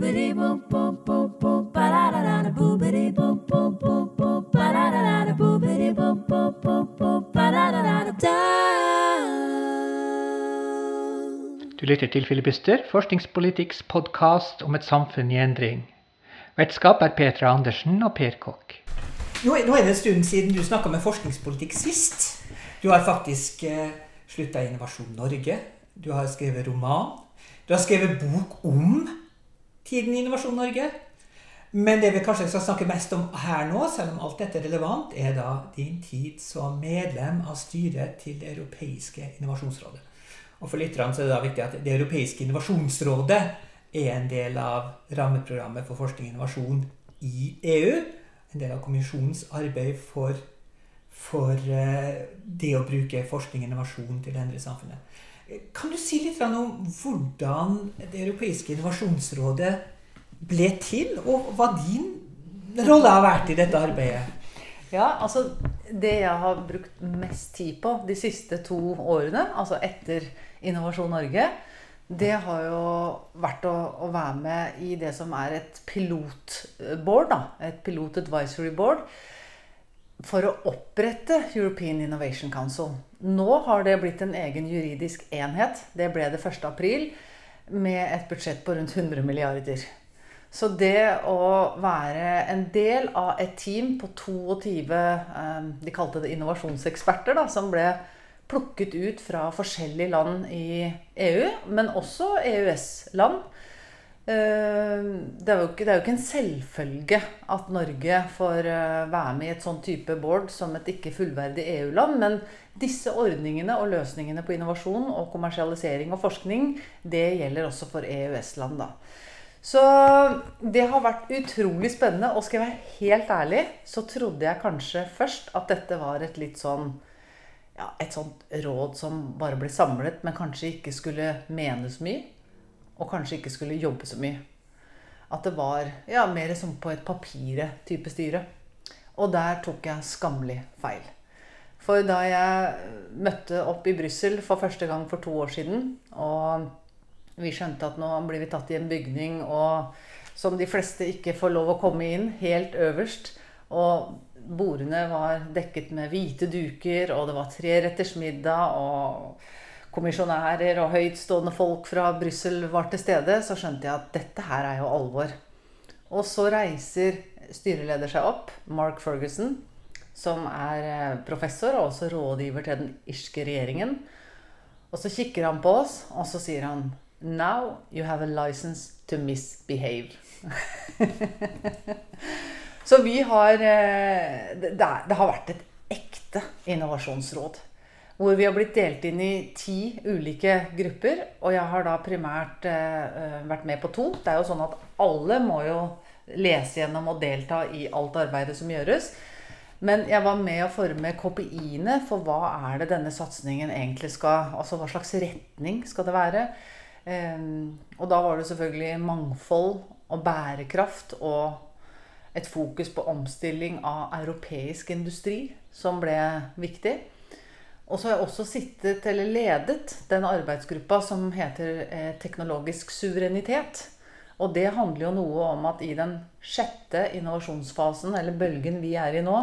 Du lytter til Filibuster, forskningspolitikks podkast om et samfunn i endring. Vertskap er Petra Andersen og Per Kokk. Nå er det en stund siden du snakka med forskningspolitikk sist. Du har faktisk eh, slutta i Innovasjon Norge. Du har skrevet roman. Du har skrevet bok om tiden i Innovasjon Norge. Men det vi kanskje skal snakke mest om her nå, selv om alt dette er relevant, er da din tid som medlem av styret til Det europeiske innovasjonsrådet. Og for lytterne er det da viktig at Det europeiske innovasjonsrådet er en del av rammeprogrammet for forskning og innovasjon i EU. En del av kommisjonens arbeid for, for eh, det å bruke forskning og innovasjon til å endre samfunnet. Kan du si litt om hvordan Det europeiske innovasjonsrådet ble til, og hva din rolle har vært i dette arbeidet? Ja, altså Det jeg har brukt mest tid på de siste to årene, altså etter Innovasjon Norge, det har jo vært å, å være med i det som er et pilotboard. Et pilot advisory board. For å opprette European Innovation Council. Nå har det blitt en egen juridisk enhet. Det ble det 1. april. Med et budsjett på rundt 100 milliarder. Så det å være en del av et team på 22 eh, De kalte det innovasjonseksperter, da, som ble plukket ut fra forskjellige land i EU, men også EØS-land. Eh, det er, ikke, det er, jo ikke, en selvfølge at Norge får eh, være med i et sånn type board som et ikke fullverdig EU-land. Men disse ordningene og løsningene på innovasjon og kommersialisering og forskning, det gjelder også for EØS-land. da. Så det har vært utrolig spennende. Og skal jeg være helt ærlig, så trodde jeg kanskje først at dette var et litt sånn ja, Et sånt råd som bare ble samlet, men kanskje ikke skulle mene så mye. Og kanskje ikke skulle jobbe så mye. At det var ja, mer som på et papiret-type styre. Og der tok jeg skammelig feil. For da jeg møtte opp i Brussel for første gang for to år siden, og vi skjønte at nå blir vi tatt i en bygning og som de fleste ikke får lov å komme inn, helt øverst. Og bordene var dekket med hvite duker, og det var treretters middag. Og kommisjonærer og høytstående folk fra Brussel var til stede. Så skjønte jeg at dette her er jo alvor. Og så reiser styreleder seg opp, Mark Ferguson, som er eh, professor og også rådgiver til den irske regjeringen. Og så kikker han på oss, og så sier han Now you have a license to misbehave. Så vi har det, det, har vært et ekte innovasjonsråd. Hvor vi har blitt delt inn i ti ulike grupper. Og jeg har da primært eh, vært med på to. Det er jo sånn at alle må jo lese gjennom og delta i alt arbeidet som gjøres. Men jeg var med å forme KPI-ene for hva er det denne satsingen egentlig skal Altså hva slags retning skal det være? Og da var det selvfølgelig mangfold og bærekraft og et fokus på omstilling av europeisk industri som ble viktig. Og så har jeg også sittet, eller ledet, den arbeidsgruppa som heter eh, teknologisk suverenitet. Og det handler jo noe om at i den sjette innovasjonsfasen, eller bølgen vi er i nå,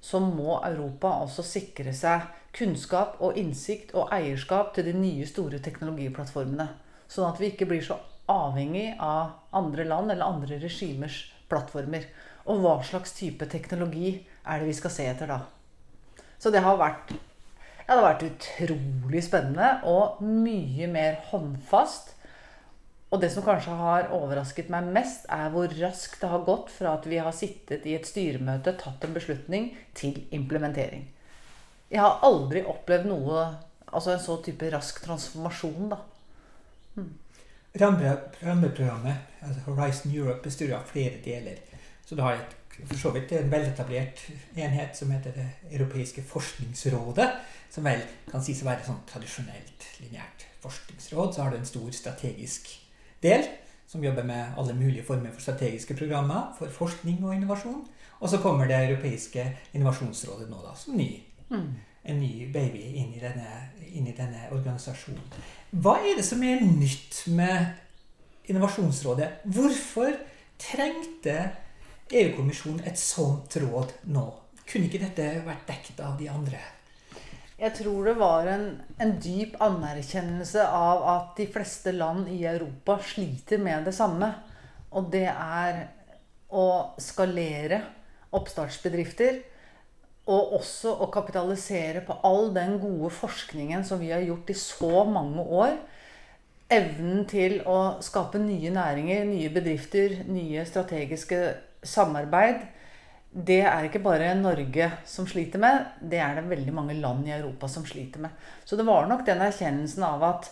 så må Europa også sikre seg kunnskap og innsikt og eierskap til de nye, store teknologiplattformene. Sånn at vi ikke blir så avhengig av andre land eller andre regimers plattformer. Og hva slags type teknologi er det vi skal se etter da? Så det har vært, det har vært utrolig spennende og mye mer håndfast. Og det som kanskje har overrasket meg mest, er hvor raskt det har gått fra at vi har sittet i et styremøte, tatt en beslutning, til implementering. Jeg har aldri opplevd noe Altså en så type rask transformasjon, da. Hmm. Rammeprogrammet, altså Horizon Europe, består av flere deler. Så du har et, for så vidt en veletablert enhet som heter Det europeiske forskningsrådet. Som vel kan sies å være sånn tradisjonelt lineært forskningsråd. Så har du en stor strategisk del som jobber med alle mulige former for strategiske programmer for forskning og innovasjon. Og så kommer Det europeiske innovasjonsrådet nå da, som ny Mm. en ny baby inn i, denne, inn i, denne, organisasjonen. Hva er det som er nytt med Innovasjonsrådet. Hvorfor trengte EU-kommisjonen et sånt råd nå? Kunne ikke dette vært dekket av de andre? Jeg tror det var en, en, dyp anerkjennelse av at de fleste land i Europa sliter med det samme. Og det er å skalere oppstartsbedrifter. Og også å kapitalisere på all den gode forskningen som vi har gjort i så mange år. Evnen til å skape nye næringer, nye bedrifter, nye strategiske samarbeid det er ikke bare Norge som sliter med, det er det veldig mange land i Europa som sliter med. Så det var nok den erkjennelsen av at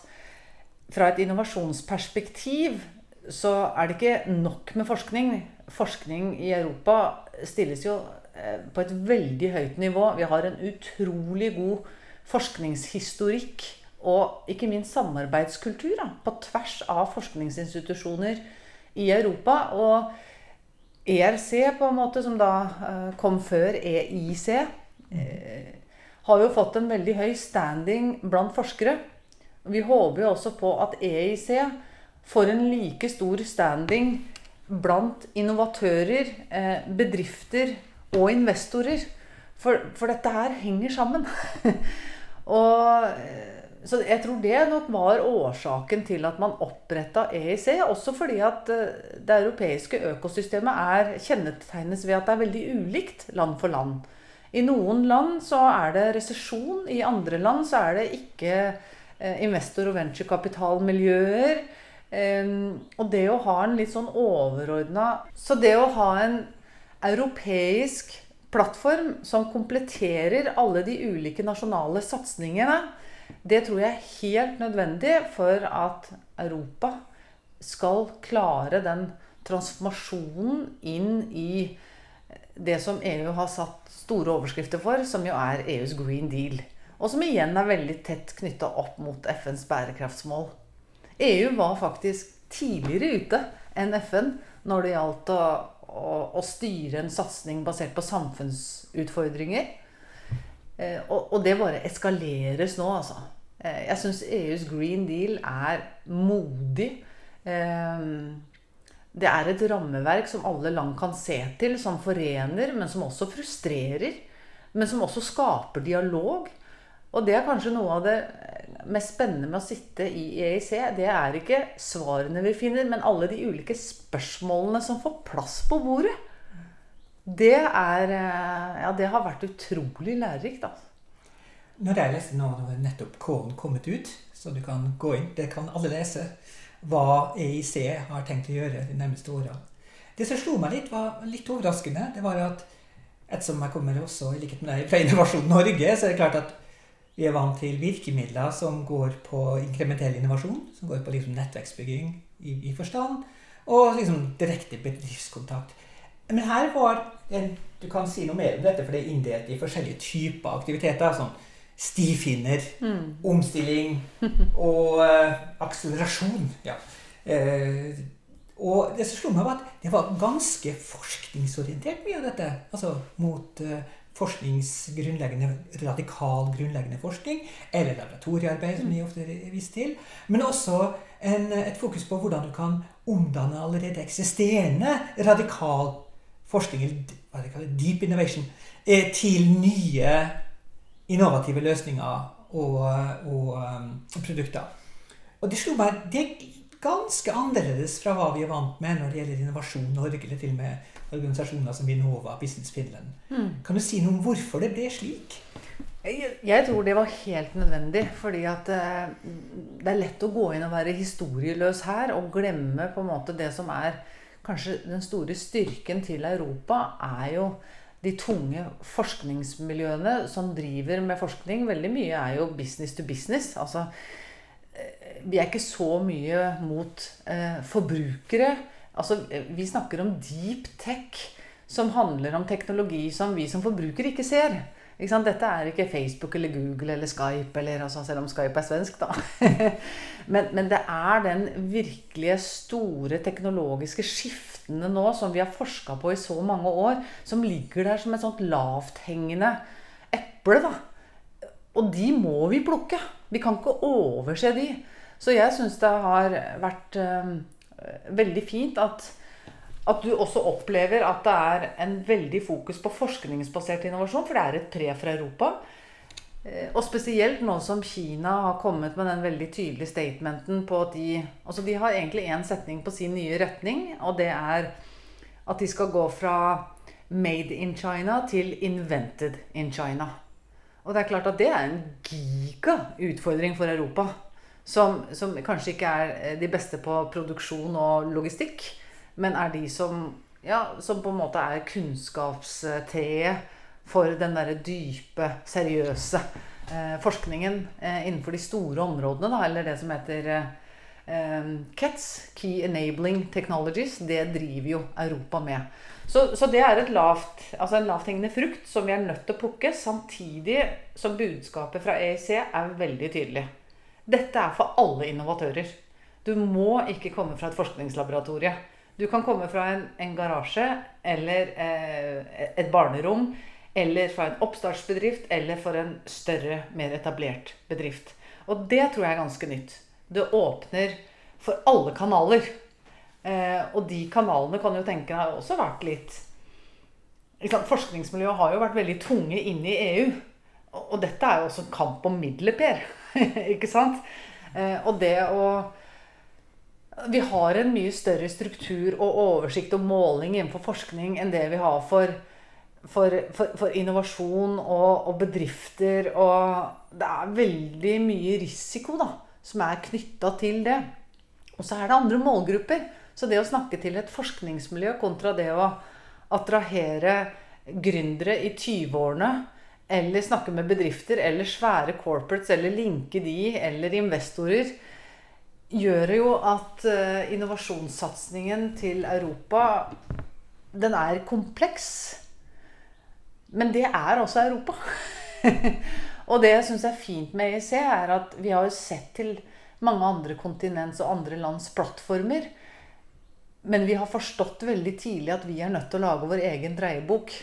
fra et innovasjonsperspektiv så er det ikke nok med forskning. Forskning i Europa stilles jo eh, på et veldig høyt nivå. Vi har en utrolig god forskningshistorikk og ikke minst samarbeidskultur da, på tvers av forskningsinstitusjoner i Europa. og ERC, på en måte, som da uh, kom før EIC, eh, har jo fått en veldig høy standing blant forskere. Vi håper jo også på at EIC får en like stor standing blant innovatører, uh, bedrifter og investorer. For, for, dette her henger sammen. og så jeg tror det nok var årsaken til at man oppretta EIC. Også fordi at eh, det europeiske økosystemet er, kjennetegnes ved at det er veldig ulikt land for land. I noen land så er det resesjon, i andre land så er det ikke eh, investor- og venturekapitalmiljøer. Og det å ha en litt sånn overordna Så det å ha en europeisk plattform som kompletterer alle de ulike nasjonale satsingene, det tror jeg er helt nødvendig for at Europa skal klare den transformasjonen inn i det som EU har satt store overskrifter for, som jo er EUs Green Deal. Og som igjen er veldig tett knytta opp mot FNs bærekraftsmål. EU var faktisk tidligere ute enn FN når det gjaldt å, å, å styre en satsing basert på samfunnsutfordringer. Eh, og, det bare eskaleres nå, altså. Eh, jeg syns EUs Green Deal er modig. Eh, det er et rammeverk som alle land kan se til, som forener, men som også frustrerer. Men som også skaper dialog. Og det er kanskje noe av det mest spennende med å sitte i EIC. Det er ikke svarene vi finner, men alle de ulike spørsmålene som får plass på bordet. Det, er, eh, ja, det har vært utrolig lærerikt. Altså. Når jeg leste nå, har nettopp K-en kommet ut, så du kan gå inn, det kan alle lese, hva EIC har tenkt å gjøre de nærmeste åra. Det som slo meg litt, var litt overraskende. Det var at ettersom jeg kommer også i likhet med deg fra Innovasjon Norge, så er det klart at vi er vant til virkemidler som går på inkrementell innovasjon, som går på liksom nettverksbygging i, i forstand, og liksom direkte bedriftskontakt. Men her var en, Du kan si noe mer om dette, for det er inndelt i forskjellige typer aktiviteter. sånn Stifinner, mm. omstilling og uh, akselerasjon. Ja. Uh, og det som slo meg, var at det var ganske forskningsorientert, mye av dette. Altså mot uh, forskningsgrunnleggende, radikal grunnleggende forskning, eller laboratoriearbeid, som vi ofte viser til. Men også en, et fokus på hvordan du kan omdanne allerede eksisterende radikal forskning, hva det kaller deep innovation, til nye innovative løsninger og, og um, produkter. Og det slo meg det er ganske annerledes fra hva vi er vant med når det gjelder Innovasjon Norge, eller til og med organisasjoner som Vinova, Business Finland. Mm. Kan du si noe om hvorfor det ble slik? Jeg tror det var helt nødvendig. Fordi at eh, det er lett å gå inn og være historieløs her og glemme på en måte det som er kanskje den store styrken til Europa, er jo de tunge forskningsmiljøene som driver med forskning. Veldig mye er jo business to business. Altså, eh, vi er ikke så mye mot eh, forbrukere. Altså, vi snakker om deep tech, som handler om teknologi som vi som forbrukere ikke ser. Dette er ikke Facebook eller Google eller Skype, eller, altså, selv om Skype er svensk, da. men, men, det er den virkelige store teknologiske skiftene nå som vi har forska på i så mange år, som ligger der som et sånt lavthengende eple. da. Og de må vi plukke. Vi kan ikke overse de. Så jeg syns det har vært øh, veldig fint at, at du også opplever at det er en veldig fokus på forskningsbasert innovasjon, for det er et pre for Europa. Eh, Og spesielt nå som Kina har kommet med den veldig tydelige statementen på at de Altså de har egentlig én setning på sin nye retning, og det er at de skal gå fra 'made in China' til 'invented in China'. Og det er klart at det er en gigautfordring for Europa. Som, som kanskje ikke er de beste på produksjon og logistikk, men er de som, ja, som på en måte er kunnskapstreet for den derre dype, seriøse eh, forskningen eh, innenfor de store områdene, da, eller det som heter eh, eh, KETS, Key Enabling Technologies, det driver jo Europa med. Så, så det er lavt, altså en lavthengende frukt som vi er nødt til å plukke, samtidig som budskapet fra EIC er veldig tydelig. Dette er for alle innovatører. Du må ikke komme fra et forskningslaboratorie. Du kan komme fra en, en garasje eller eh, et barnerom eller fra en oppstartsbedrift eller for en større, mer etablert bedrift. Og det tror jeg er ganske nytt. Det åpner for alle kanaler. Eh, og de kanalene kan jo tenke har også vært litt liksom. Forskningsmiljøet har jo vært veldig tunge inne i EU. Og, og dette er jo også kamp om midler, Per. ikke sant? Eh, og det å Vi har en mye større struktur og oversikt og måling innenfor forskning enn det vi har for, for, for, for innovasjon og, og bedrifter. Og det er veldig mye risiko da, som er knytta til det. Og så er det andre målgrupper. Så det å snakke til et forskningsmiljø kontra det å attrahere gründere i 20-årene, eller snakke med bedrifter eller svære corporates, eller linke de, eller investorer, gjør jo at eh, innovasjonssatsingen til Europa den er kompleks. Men det er også Europa. og det jeg syns er fint med EIC, er at vi har jo sett til mange andre kontinents og andre lands plattformer. Men vi har forstått veldig tidlig at vi er nødt til å lage vår egen dreiebok.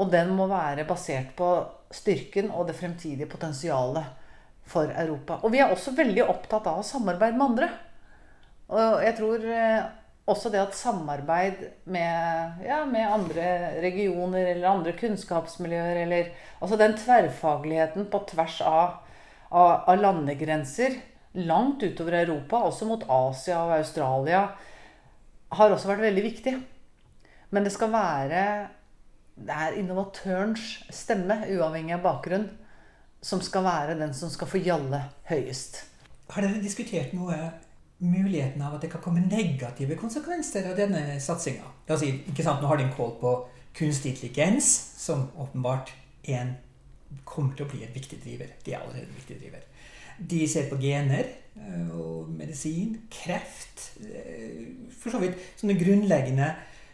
Og den må være basert på styrken og det fremtidige potensialet for Europa. Og vi er også veldig opptatt av å samarbeide med andre. Og jeg tror eh, også det at samarbeid med, ja, med andre regioner eller andre kunnskapsmiljøer eller Altså den tverrfagligheten på tvers av, av, av landegrenser langt utover Europa, også mot Asia og Australia, har også vært veldig viktig. Men det skal være Det er innovatørens stemme, uavhengig av bakgrunn, som skal være den som skal få gjalle høyest. Har dere diskutert noe muligheten av at det kan komme negative konsekvenser av denne satsinga? Si, nå har de en kål på kunstig intelligens, som åpenbart en, kommer til å bli en viktig driver. De er allerede en viktig driver. De ser på gener eh, og medisin, kreft eh, For så vidt sånne grunnleggende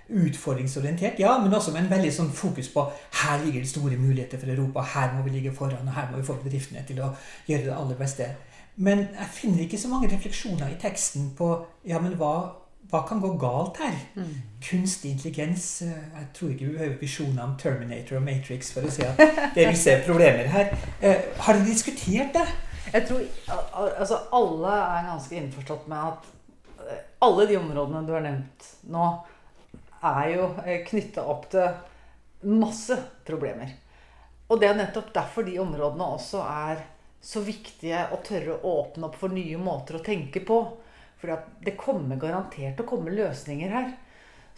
utfordringsorientert, ja, men også med en veldig sånn fokus på her ligger det store muligheter for Europa, her må vi ligge foran, og her må vi få bedriftene til å gjøre det aller beste. Men jeg finner ikke så mange refleksjoner i teksten på ja, men hva, hva kan gå galt her? Mm. Kunstig intelligens eh, Jeg tror ikke vi behøver visjoner om Terminator og Matrix for å si at det er visse problemer her. Har dere diskutert det? Jeg tror altså, alle er ganske innforstått med at alle de områdene du har nevnt nå, er jo knytta opp til masse problemer. Og det er nettopp derfor de områdene også er så viktige å tørre å åpne opp for nye måter å tenke på. For det kommer garantert å komme løsninger her.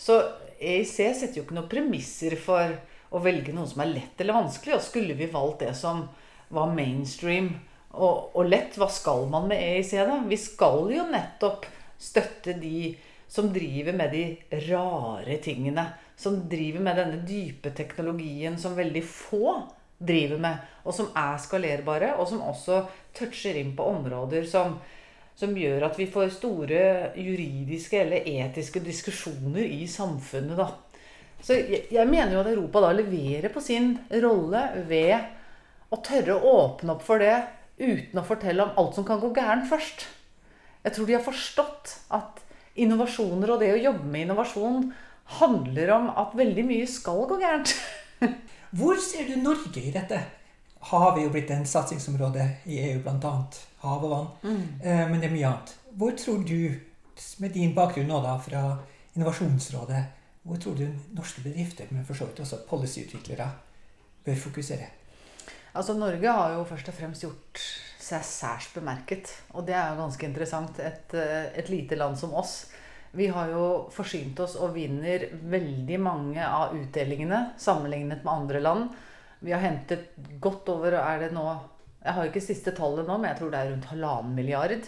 Så EIC setter jo ikke noen premisser for å velge noe som er lett eller vanskelig. Og skulle vi valgt det som var mainstream og, og lett, hva skal man med EIC, da? Vi skal jo nettopp støtte de som driver med de rare tingene. Som driver med denne dype teknologien som veldig få driver med. Og som er skalerbare, og som også toucher inn på områder som, som gjør at vi får store juridiske eller etiske diskusjoner i samfunnet. da. Så jeg, jeg mener jo at Europa da leverer på sin rolle ved å tørre å åpne opp for det uten å fortelle om alt som kan gå gærent først. Jeg tror de har forstått at innovasjoner og det å jobbe med innovasjon handler om at veldig mye skal gå gærent. Hvor ser du Norge i dette? Havet er jo blitt en satsingsområde i EU, bl.a. Hav og vann. Mm. Eh, men det er mye annet. Hvor tror du med din bakgrunn nå da fra Innovasjonsrådet, hvor tror du norske bedrifter, men for så vidt også policyutviklere, bør fokusere? Altså Norge har jo først og fremst gjort seg særs bemerket. Og det er jo ganske interessant. Et, eh, et lite land som oss. Vi har jo forsynt oss og vinner veldig mange av utdelingene sammenlignet med andre land. Vi har hentet godt over er det nå, Jeg har ikke siste tallet nå, men jeg tror det er rundt halvannen milliard.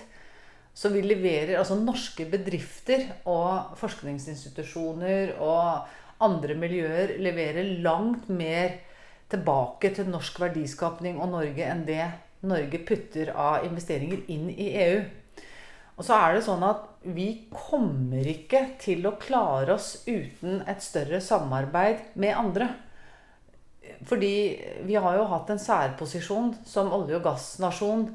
Så vi leverer altså norske bedrifter og forskningsinstitusjoner og andre miljøer leverer langt mer tilbake til norsk verdiskapning og Norge enn det Norge putter av investeringer inn i EU. Og så er det sånn at vi kommer ikke til å klare oss uten et større samarbeid med andre. Fordi vi har jo hatt en særposisjon som olje- og gassnasjon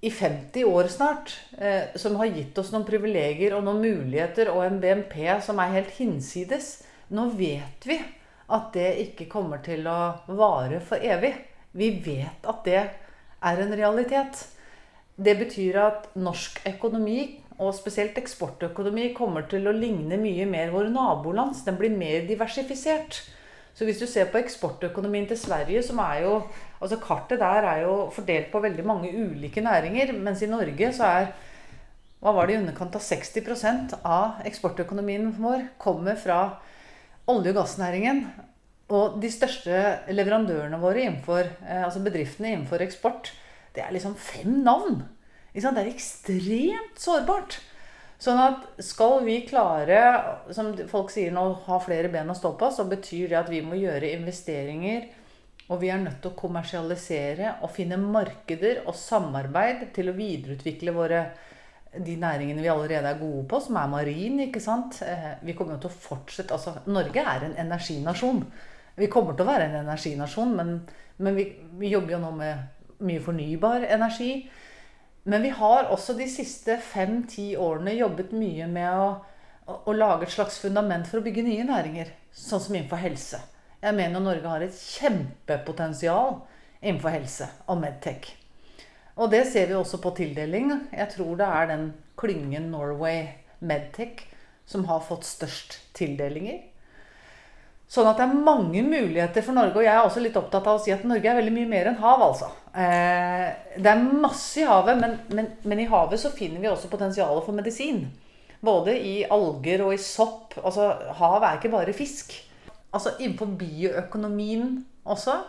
i 50 år snart. Eh, som har gitt oss noen privilegier og noen muligheter og en BNP som er helt hinsides. Nå vet vi at det ikke kommer til å vare for evig. Vi vet at det er en realitet. Det betyr at norsk økonomi, og spesielt eksportøkonomi, kommer til å ligne mye mer våre nabolands. Den blir mer diversifisert. Så hvis du ser på eksportøkonomien til Sverige, som er jo Altså kartet der er jo fordelt på veldig mange ulike næringer, mens i Norge så er hva var det i underkant av 60% av eksportøkonomien vår kommer fra olje- og gassnæringen. Og de største leverandørene våre innenfor, eh, altså bedriftene innenfor eksport, det er liksom fem navn. Det er ekstremt sårbart. Sånn at skal vi klare, som folk sier nå, ha flere ben å stå på, så betyr det at vi må gjøre investeringer. Og vi er nødt til å kommersialisere og finne markeder og samarbeid til å videreutvikle våre de næringene vi allerede er gode på, som er marin. ikke sant? Eh, vi kommer jo til å fortsette, altså Norge er en energinasjon. Vi kommer til å være en energinasjon, men, men vi, vi, jobber jo nå med mye fornybar energi. Men vi har også de siste fem-ti årene jobbet mye med å, å, å, lage et slags fundament for å bygge nye næringer. Sånn som innenfor helse. Jeg mener Norge har et kjempepotensial innenfor helse og Medtech. Og det ser vi også på tildeling. Jeg tror det er den klyngen Norway Medtech som har fått størst tildelinger. Sånn at det er mange muligheter for Norge. Og jeg er også litt opptatt av å si at Norge er veldig mye mer enn hav, altså. Eh, det er masse i havet, men, men, men, i havet så finner vi også potensialet for medisin. Både i alger og i sopp. Altså, hav er ikke bare fisk. Altså innenfor bioøkonomien også.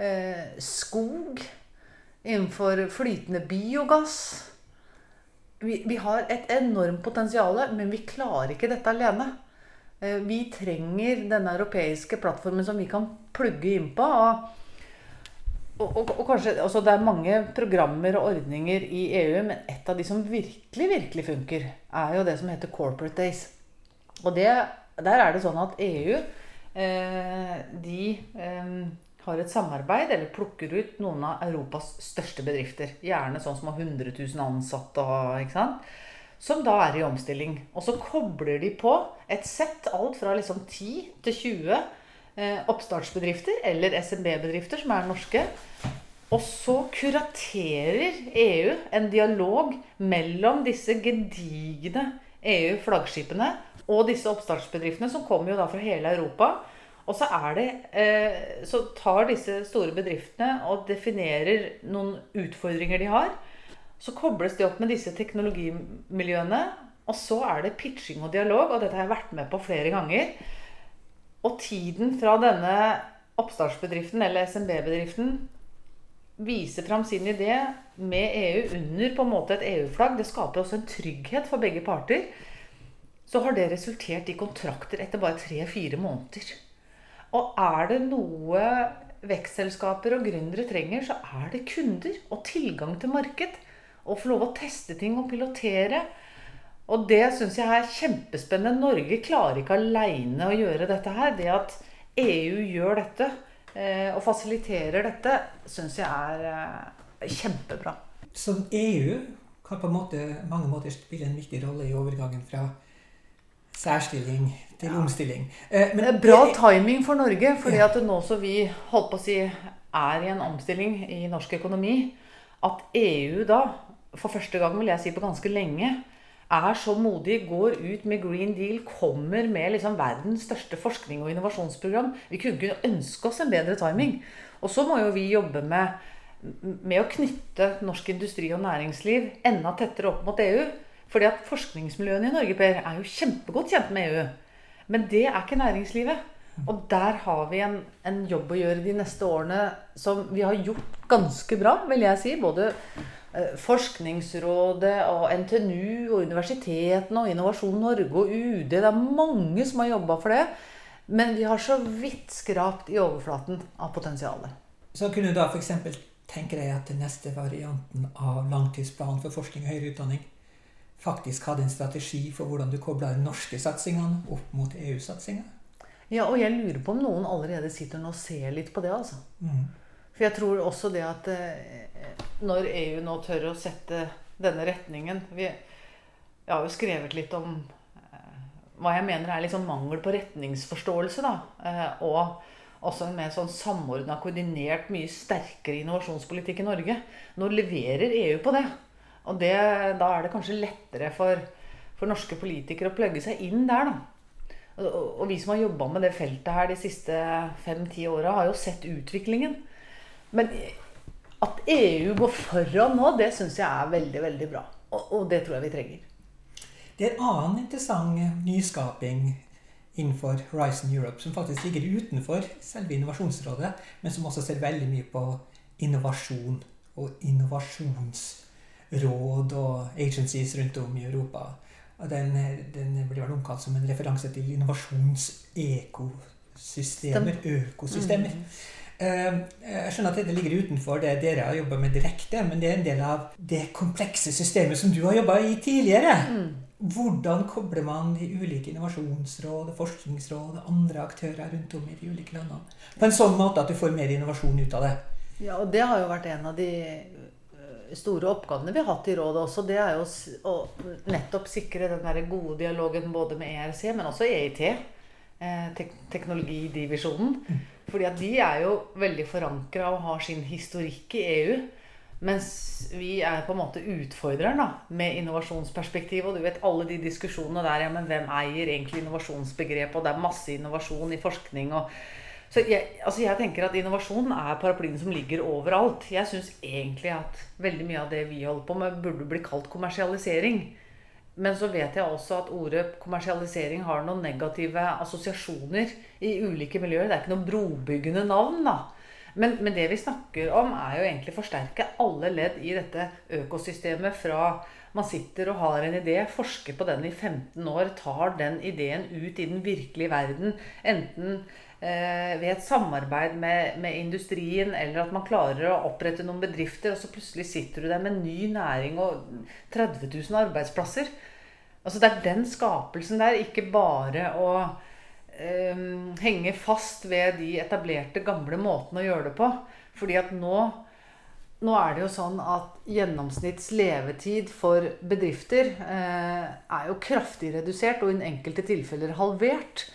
Eh, skog innenfor flytende biogass. Vi, vi, har et enormt potensial, men vi klarer ikke dette alene. Eh, vi trenger denne europeiske plattformen som vi kan plugge inn på. Og, og, og kanskje, altså Det er mange programmer og ordninger i EU, men et av de som virkelig virkelig funker, er jo det som heter Corporate Days. Og det, der er det sånn at EU eh, de eh, har et samarbeid eller plukker ut noen av Europas største bedrifter. Gjerne sånn som har 100 000 ansatte. ikke sant? Som da er i omstilling. Og så kobler de på et sett, alt fra liksom 10 til 20 eh, oppstartsbedrifter eller SMB-bedrifter som er norske. Og så kuraterer EU en dialog mellom disse gedigne EU-flaggskipene og disse oppstartsbedriftene, som kommer jo da fra hele Europa og så, det, eh, så tar disse store bedriftene og definerer noen utfordringer de har. Så kobles de opp med disse teknologimiljøene. Og så er det pitching og dialog, og dette har jeg vært med på flere ganger. Og tiden fra denne oppstartsbedriften eller SMB-bedriften viser fram sin idé med EU under på en måte et EU-flagg, det skaper også en trygghet for begge parter. Så har det resultert i kontrakter etter bare tre-fire måneder. Og er det noe vekstselskaper og gründere trenger, så er det kunder og tilgang til marked. Og få lov å teste ting og pilotere. Og det syns jeg er kjempespennende. Norge klarer ikke aleine å gjøre dette her. Det at EU gjør dette eh, og fasiliterer dette, syns jeg er eh, kjempebra. Så EU kan på måte, mange måter spille en viktig rolle i overgangen fra særstilling til ja. omstilling. Eh, men, det er bra timing for Norge, fordi at nå som vi holdt på å si er i en omstilling i norsk økonomi, at EU da, for første gang vil jeg si på ganske lenge, er så modig, går ut med Green Deal, kommer med liksom verdens største forskning og innovasjonsprogram. Vi kunne ikke ønske oss en bedre timing. Og så må jo vi jobbe med, med å knytte norsk industri og næringsliv enda tettere opp mot EU. Fordi at forskningsmiljøene i Norge Per, er jo kjempegodt kjent med EU. Men det er ikke næringslivet. Og der har vi en, en, jobb å gjøre de neste årene som vi har gjort ganske bra, vil jeg si. Både Forskningsrådet og NTNU og universitetene og Innovasjon Norge og UD. Det er mange som har jobba for det. Men vi har så vidt skrapt i overflaten av potensialet. Så kunne du da f.eks. tenke deg at den neste varianten av langtidsplanen for forskning og høyere utdanning faktisk hadde en strategi for hvordan du kobler de norske satsingene opp mot EU-satsingene? Ja, og jeg lurer på om noen allerede sitter nå og ser litt på det, altså. Mm. For jeg tror også det at eh, når EU nå tør å sette denne retningen vi, Jeg har jo skrevet litt om eh, hva jeg mener er liksom mangel på retningsforståelse. da, eh, Og også en mer sånn samordna, koordinert, mye sterkere innovasjonspolitikk i Norge. Nå leverer EU på det. Og det, da er det kanskje lettere for, for norske politikere å plugge seg inn der, da. Og vi som har jobba med det feltet her de siste fem-ti åra, har jo sett utviklingen. Men at EU går foran nå, det syns jeg er veldig, veldig bra. Og, og, det tror jeg vi trenger. Det er en annen interessant nyskaping innenfor Horizon Europe, som faktisk ligger utenfor selve Innovasjonsrådet, men som også ser veldig mye på innovasjon og innovasjonsråd og agencies rundt om i Europa. Den, den blir vel omkalt som en referanse til innovasjonsekosystemer. Økosystemer. Mm. Ehm, jeg skjønner at dette ligger utenfor det dere har jobba med direkte, men det er en del av det komplekse systemet som du har jobba i tidligere. Mm. Hvordan kobler man de ulike innovasjonsråd, forskningsråd og andre aktører rundt om i de ulike landene på en sånn måte at du får mer innovasjon ut av det? Ja, og det har jo vært en av de store oppgavene vi har hatt i rådet også, det er jo å nettopp sikre den der gode dialogen både med ERC, men også EIT. Eh, tek teknologidivisjonen. Fordi at de er jo veldig forankra og har sin historikk i EU. Mens vi er på en måte utfordreren med innovasjonsperspektiv. Og du vet alle de diskusjonene der ja, men hvem eier egentlig innovasjonsbegrepet? Og det er masse innovasjon i forskning. og så jeg, altså jeg, tenker at innovasjon er paraplyen som ligger overalt. Jeg syns egentlig at veldig mye av det vi holder på med, burde bli kalt kommersialisering. Men så vet jeg også at ordet kommersialisering har noen negative assosiasjoner i ulike miljøer. Det er ikke noe brobyggende navn, da. Men, men det vi snakker om, er jo egentlig forsterke alle ledd i dette økosystemet fra man sitter og har en idé, forsker på den i 15 år, tar den ideen ut i den virkelige verden. Enten ved et samarbeid med, med, industrien, eller at man klarer å opprette noen bedrifter, og så plutselig sitter du der med ny næring og 30 000 arbeidsplasser. Altså Det er den skapelsen der, ikke bare å eh, henge fast ved de etablerte, gamle måtene å gjøre det på. Fordi at nå, nå er det jo sånn at gjennomsnitts levetid for bedrifter eh, er jo kraftig redusert, og i enkelte tilfeller halvert.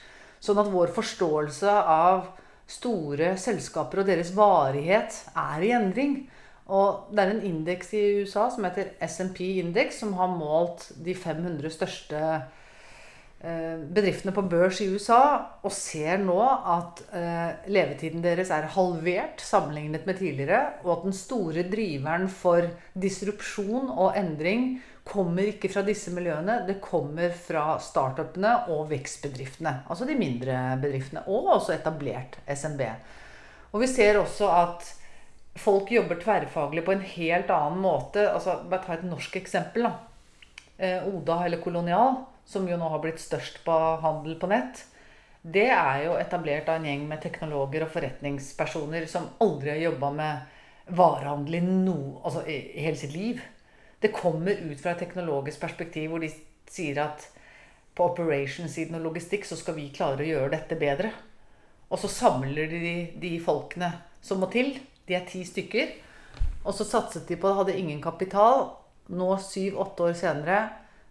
Sånn at vår forståelse av store selskaper og deres varighet er i endring. Og det er en indeks i USA som heter SMP Index, som har målt de 500 største eh, bedriftene på børs i USA, og ser nå at eh, levetiden deres er halvert sammenlignet med tidligere, og at den store driveren for disrupsjon og endring kommer ikke fra disse miljøene. Det kommer fra startupene og vekstbedriftene. Altså de mindre bedriftene. Og også etablert SMB. Og vi ser også at folk jobber tverrfaglig på en helt annen måte. Altså, bare ta et norsk eksempel. da. Eh, Oda eller Kolonial, som jo nå har blitt størst på handel på nett. Det er jo etablert av en gjeng med teknologer og forretningspersoner som aldri har jobba med varehandel i, no, altså, i hele sitt liv. Det kommer ut fra et teknologisk perspektiv hvor de sier at på operation-siden og logistikk så skal vi klare å gjøre dette bedre. Og så samler de de folkene som må til. De er ti stykker. Og så satset de på det, hadde ingen kapital. Nå, syv-åtte år senere,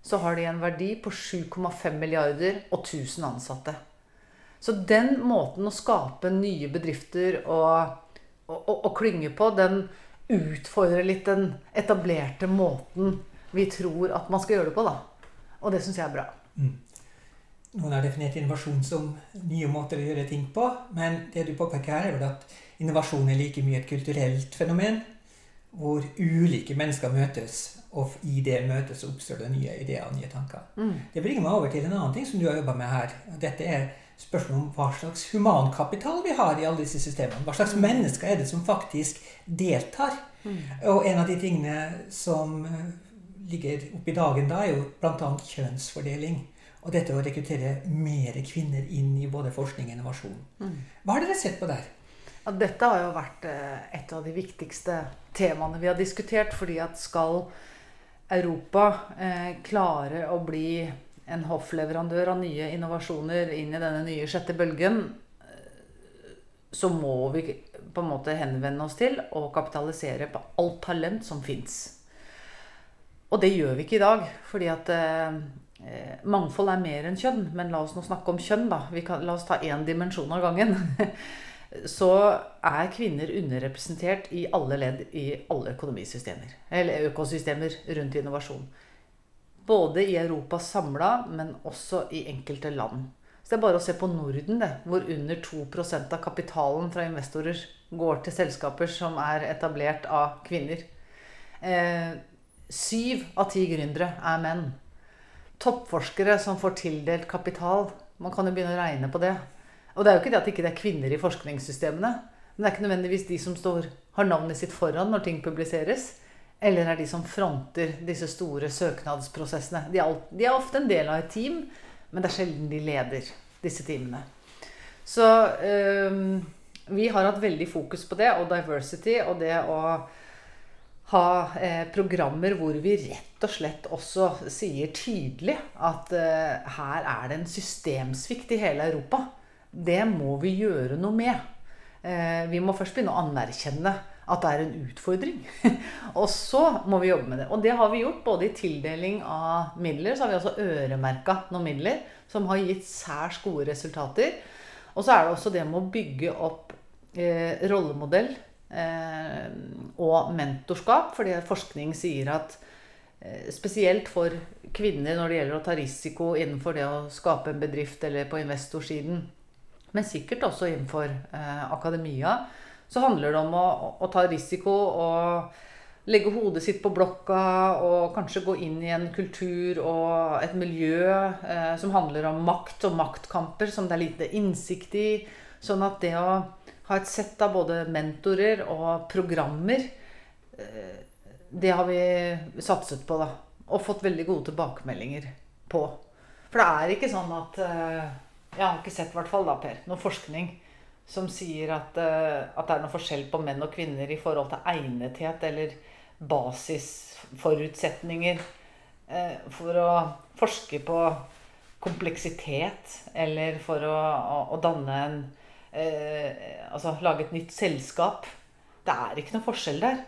så har de en verdi på 7,5 milliarder og 1000 ansatte. Så den måten å skape nye bedrifter og, og, og, og klynge på, den utfordre litt den etablerte måten vi tror at man skal gjøre det på. da. Og det syns jeg er bra. Mm. Noen har definert innovasjon som nye måter å gjøre ting på. Men det du påpeker her, er vel at innovasjon er like mye et kulturelt fenomen. Hvor ulike mennesker møtes, og i det møtet så oppstår det nye ideer og nye tanker. Mm. Det bringer meg over til en annen ting som du har jobba med her. Dette er spørsmålet om hva slags humankapital vi har i alle disse systemene. Hva slags Mm. mennesker er det som faktisk deltar? Mm. Og en av de tingene som eh, ligger oppe i dagen da, er jo bl.a. kjønnsfordeling. Og dette å rekruttere mer kvinner inn i både forskning og innovasjon. Mm. Hva har dere sett på der? Ja, dette har jo vært eh, et av de viktigste temaene vi har diskutert. fordi at skal Europa eh, klare å bli en hoffleverandør av nye innovasjoner inn i denne nye sjette bølgen, eh, så må vi på en måte henvende oss til og kapitalisere på alt talent som fins. Og det gjør vi ikke i dag, fordi at eh, eh, mangfold er mer enn kjønn. Men la oss nå snakke om kjønn, da. Kan, la oss ta én dimensjon av gangen. Så er kvinner underrepresentert i alle ledd i alle økonomisystemer. Eller økosystemer rundt innovasjon. Både i Europa samla, men også i enkelte land. Så det er bare å se på Norden, det, hvor under 2% av kapitalen fra investorer går til selskaper som er etablert av kvinner. Eh, Syv av ti gründere er menn. Toppforskere som får tildelt kapital. Man kan jo begynne å regne på det. Og det er jo ikke det at det ikke er kvinner i forskningssystemene. Men det er ikke nødvendigvis de som står, har navnet sitt foran når ting publiseres. Eller er de som fronter disse store søknadsprosessene. De er, de er ofte en del av et team, men det er sjelden de leder disse teamene. Så øhm, vi har hatt veldig fokus på det, og diversity, og det å ha eh, programmer hvor vi rett og slett også sier tydelig at eh, her er det en systemsvikt i hele Europa. Det må vi gjøre noe med. Eh, vi må først begynne å anerkjenne at det er en utfordring. og så må vi jobbe med det. Og det har vi gjort både i tildeling av midler, så har vi altså øremerka noen midler som har gitt særs gode resultater. Og så er det også det med å bygge opp eh, rollemodell eh, og mentorskap. Fordi forskning sier at eh, spesielt for kvinner når det gjelder å ta risiko innenfor det å skape en bedrift eller på investorsiden, men sikkert også innenfor eh, akademia, så handler det om å, å, ta risiko og legge hodet sitt på blokka og kanskje gå inn i en kultur og et miljø eh, som handler om makt og maktkamper som det er lite innsikt i. Sånn at det å ha et sett av både mentorer og programmer, eh, det har vi satset på, da. Og fått veldig gode tilbakemeldinger på. For det er ikke sånn at eh, Jeg har ikke sett, i hvert fall da, Per, noe forskning som sier at, eh, at det er noe forskjell på menn og kvinner i forhold til egnethet eller basisforutsetninger eh, for å forske på kompleksitet eller for å, å, å danne en eh, Altså lage et nytt selskap. Det er ikke noe forskjell der.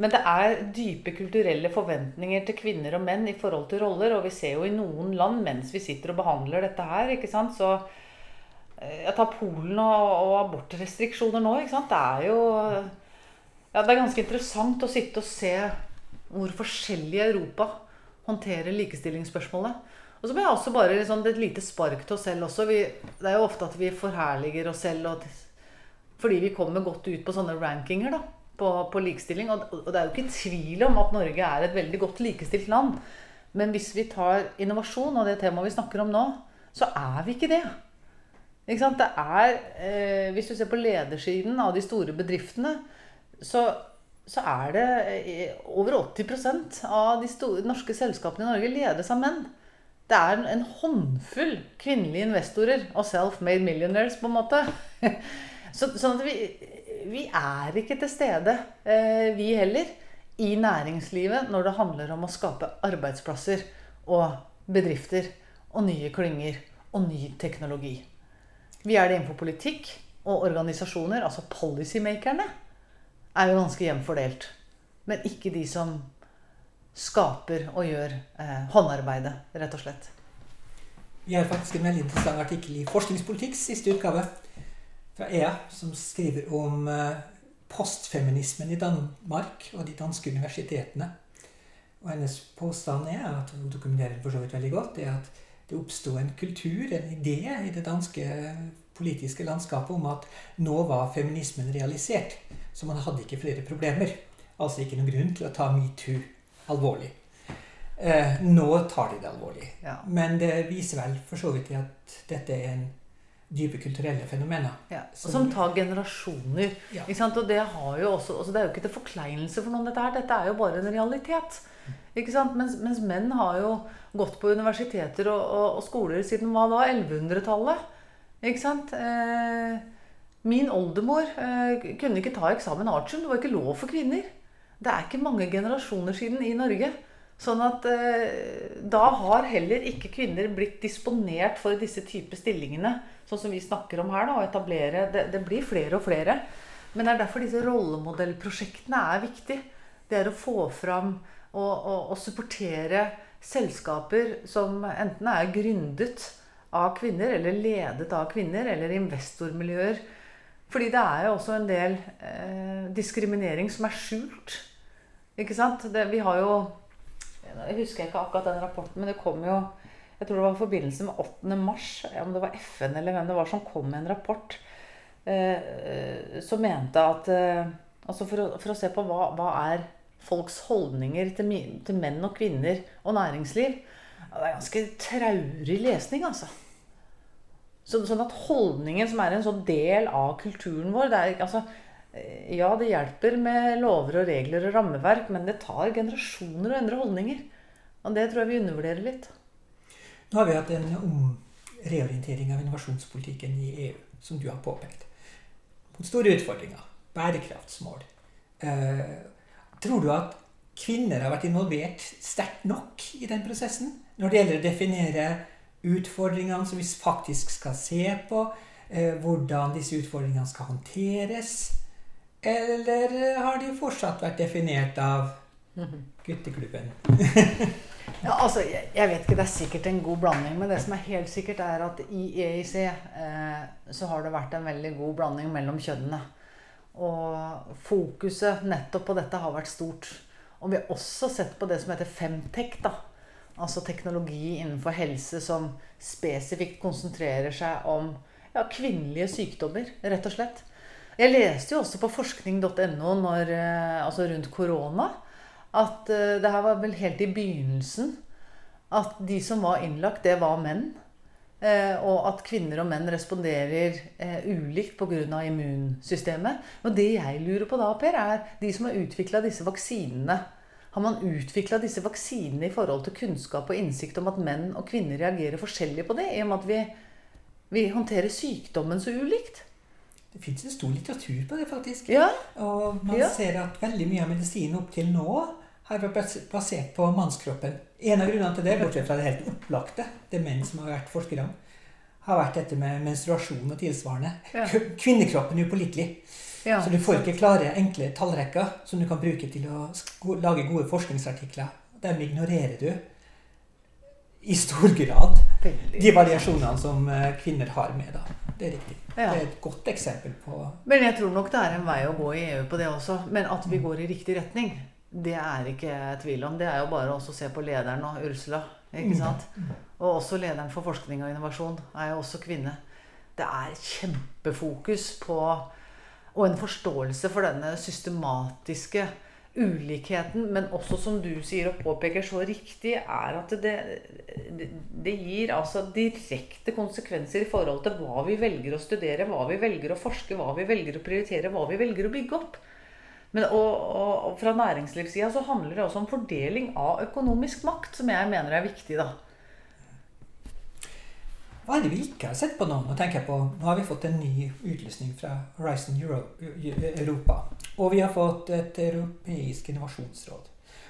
Men det er dype kulturelle forventninger til kvinner og menn i forhold til roller. Og vi ser jo i noen land mens vi sitter og behandler dette her, ikke sant, så Jeg tar Polen og, og abortrestriksjoner nå, ikke sant. Det er jo ja, Det er ganske interessant å sitte og se hvor forskjellig Europa håndterer likestillingsspørsmålet. Og så må jeg også bare liksom, et lite spark til oss selv også. Vi, det er jo ofte at vi forherliger oss selv og, fordi vi kommer godt ut på sånne rankinger da, på, på likestilling. Og, og, det er jo ikke tvil om at Norge er et veldig godt likestilt land. Men hvis vi tar innovasjon og det temaet vi snakker om nå, så er vi ikke det. Det er, eh, hvis du ser på ledersiden av de store bedriftene, så, så er det eh, over 80% av de store, norske selskapene i Norge ledes av menn. Det er en håndfull kvinnelige investorer og self-made millionaires, på en måte. Så, sånn at vi, vi er ikke til stede, eh, vi heller, i næringslivet når det handler om å skape arbeidsplasser og bedrifter og nye klynger og ny teknologi. Vi er det innenfor politikk og organisasjoner, altså policymakerne, er jo ganske jevnt fordelt. Men ikke de som skaper og gjør eh, håndarbeidet, rett og slett. Vi har faktisk en veldig interessant artikkel i Forskningspolitikks siste utgave fra EA, som skriver om eh, postfeminismen i Danmark og de danske universitetene. Og hennes påstand er, at hun dokumenterer det for så vidt veldig godt, er at det oppsto en kultur, en idé, i det danske politiske landskapet om at nå var feminismen realisert. Så man hadde ikke flere problemer. Altså ikke noen grunn til å ta metoo alvorlig. Eh, nå tar de det alvorlig. Ja. Men det viser vel for så vidt at dette er en dype kulturelle fenomener. Ja, som, som tar generasjoner. Ja. Ikke sant? Og det, har jo også, altså det er jo ikke til forkleinelse for noen, dette her. Dette er jo bare en realitet. Ikke sant? Mens, mens menn har jo gått på universiteter og, og, og skoler siden hva da? 1100-tallet. Ikke sant? Eh, min oldemor eh, kunne ikke ta eksamen artium. Det var ikke lov for kvinner. Det er ikke mange generasjoner siden i Norge. Sånn at eh, da har heller ikke kvinner blitt disponert for disse typer stillingene, sånn som vi snakker om her, da, å etablere det, det blir flere og flere. Men det er derfor disse rollemodellprosjektene er viktig. Det er å få fram og, og, supportere selskaper som enten er gründet av kvinner, eller ledet av kvinner, eller investormiljøer. Fordi det er jo også en del eh, diskriminering som er skjult. Ikke sant? Det, vi har jo Jeg husker ikke akkurat den rapporten, men det kom jo Jeg tror det var i forbindelse med 8. mars, om det var FN eller hvem det var som kom med en rapport eh, som mente at eh, Altså for å, for å se på hva, hva er folks holdninger til, til menn og kvinner og næringsliv. Det er ganske traurig lesning, altså. Så, sånn at holdningen, som er en sånn del av kulturen vår det er, altså, eh, Ja, det hjelper med lover og regler og rammeverk, men det tar generasjoner å endre holdninger. Og det tror jeg vi undervurderer litt. Nå har vi hatt en reorientering av innovasjonspolitikken i EU, som du har påpekt. Store utfordringer. Bærekraftsmål. Eh, tror du at kvinner har vært involvert sterkt nok i den prosessen? Når det gjelder å definere utfordringene som vi faktisk skal se på, eh, hvordan disse utfordringene skal håndteres? Eller har de fortsatt vært definert av gutteklubben? Ja, altså, jeg, jeg vet ikke, Det er sikkert en god blanding, men det som er helt sikkert, er at i EIC eh, så har det vært en veldig god blanding mellom kjønnene. Og fokuset nettopp på dette har vært stort. Og vi har også sett på det som heter Femtech. da. Altså teknologi innenfor helse som spesifikt konsentrerer seg om ja, kvinnelige sykdommer, rett og slett. Jeg leste jo også på forskning.no eh, altså rundt korona at eh, det her var vel helt i begynnelsen at de som var innlagt, det var menn. Eh, og at kvinner og menn responderer eh, ulikt pga. immunsystemet. Og det jeg lurer på da, Per, er de som har utvikla disse vaksinene. Har man utvikla disse vaksinene i forhold til kunnskap og innsikt om at menn og kvinner reagerer forskjellig på det, i og med at vi, vi håndterer sykdommen så ulikt? Det fins en stor litteratur på det, faktisk. Ja, Og man Ja. ser at veldig mye av medisinen opp til nå har vært bas- basert på mannskroppen. En av grunnene til det, bortsett fra det helt opplagte, det er menn som har vært forskere om, har vært dette med menstruasjon og tilsvarende. Ja. Kvinnekroppen er upålitelig. ja. Så du får ikke klare, enkle tallrekker som du kan bruke til å lage gode forskningsartikler. Dem ignorerer du i stor grad Veldig. de variasjonene som eh, kvinner har med. Da. Det er riktig. Ja. Det er et godt eksempel på Men jeg tror nok det er en vei å gå i EU på det også. Men at vi går i riktig retning, det er ikke tvil om. Det er jo bare også å se på lederen og Ursula. ikke sant? Og også lederen for forskning og innovasjon er jo også kvinne. Det er kjempefokus på og en forståelse for denne systematiske ulikheten, men også som du sier og påpeker så riktig, er at det, det, det gir altså direkte konsekvenser i forhold til hva vi velger å studere, hva vi velger å forske, hva vi velger å prioritere, hva vi velger å bygge opp. Men, og, og, fra næringslivssida så handler det også om fordeling av økonomisk makt, som jeg mener er viktig, da. Hva er det vi ikke har sett på nå? Nå tenker jeg på, nå har vi fått en ny utlysning fra Horizon Euro, Europa. Og vi har fått et europeisk innovasjonsråd.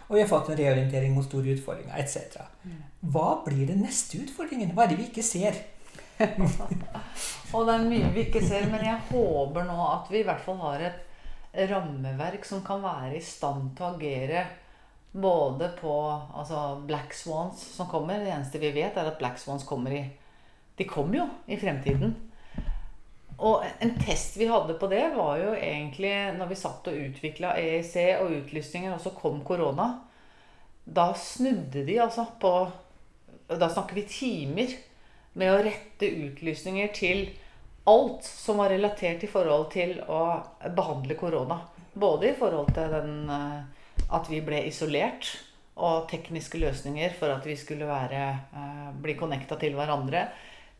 Og vi har fått en reorientering mot store utfordringer etc. Hva blir den neste utfordringen? Hva er det vi ikke ser? Og det er mye vi ikke ser, men jeg håper nå at vi i hvert fall har et rammeverk som kan være i stand til å agere både på altså Black Swans som kommer. Det eneste vi vet, er at Black Swans kommer i De kommer jo i fremtiden. Og en test vi hadde på det, var jo egentlig når vi satt og utvikla EEC og utlysninger, og så kom korona. da snudde de altså på Da snakker vi timer med å rette utlysninger til alt som var relatert i forhold til å behandle korona. Både i forhold til den, eh, at vi ble isolert, og tekniske løsninger for at vi skulle være, eh, bli connecta til hverandre.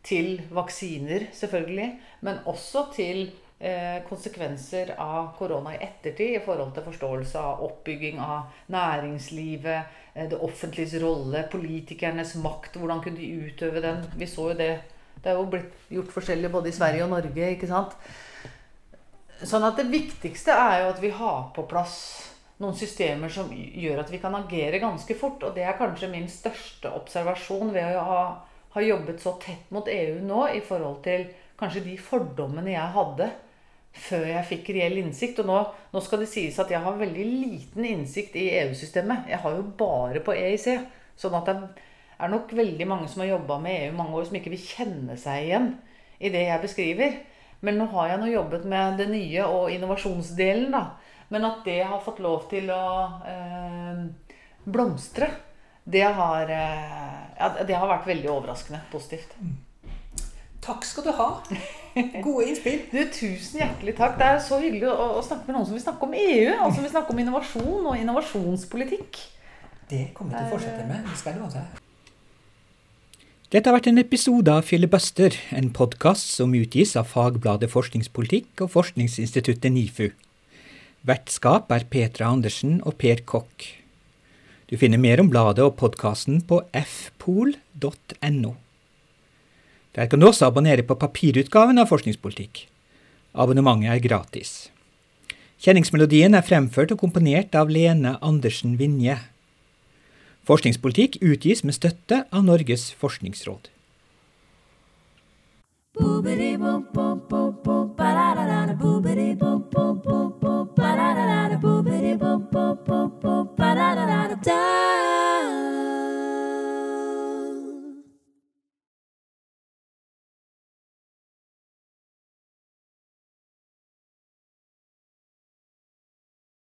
Til vaksiner, selvfølgelig. Men også til eh, konsekvenser av korona i ettertid i forhold til forståelse av oppbygging av næringslivet, det offentliges rolle, politikernes makt. Hvordan kunne de utøve den? Vi så jo det det er jo blitt gjort forskjellig både i Sverige og Norge. ikke sant? Sånn at det viktigste er jo at vi har på plass noen systemer som gjør at vi kan agere ganske fort. Og det er kanskje min største observasjon ved å ha, ha jobbet så tett mot EU nå i forhold til kanskje de fordommene jeg hadde før jeg fikk reell innsikt. Og nå, nå skal det sies at jeg har veldig liten innsikt i EU-systemet. Jeg har jo bare på EIC. Sånn at det er nok veldig mange som har jobba med EU mange år, som ikke vil kjenne seg igjen i det jeg beskriver. Men nå har jeg nå jobbet med det nye og innovasjonsdelen, da. Men at det har fått lov til å eh, blomstre, det har, eh, ja, det har vært veldig overraskende positivt. Takk skal du ha. Gode innspill. Du, Tusen hjertelig takk. Det er så hyggelig å, å snakke med noen som vil snakke om EU. Og som vil snakke om innovasjon og innovasjonspolitikk. Det kommer vi til å fortsette med. Det skal det være. Dette har vært en episode av Filibuster, en podkast som utgis av fagbladet Forskningspolitikk og forskningsinstituttet NIFU. Vertskap er Petra Andersen og Per Kokk. Du finner mer om bladet og podkasten på fpol.no. Der kan du også abonnere på papirutgaven av Forskningspolitikk. Abonnementet er gratis. Kjenningsmelodien er fremført og komponert av Lene Andersen Vinje. Forskningspolitikk utgis med støtte av Norges forskningsråd. Boobity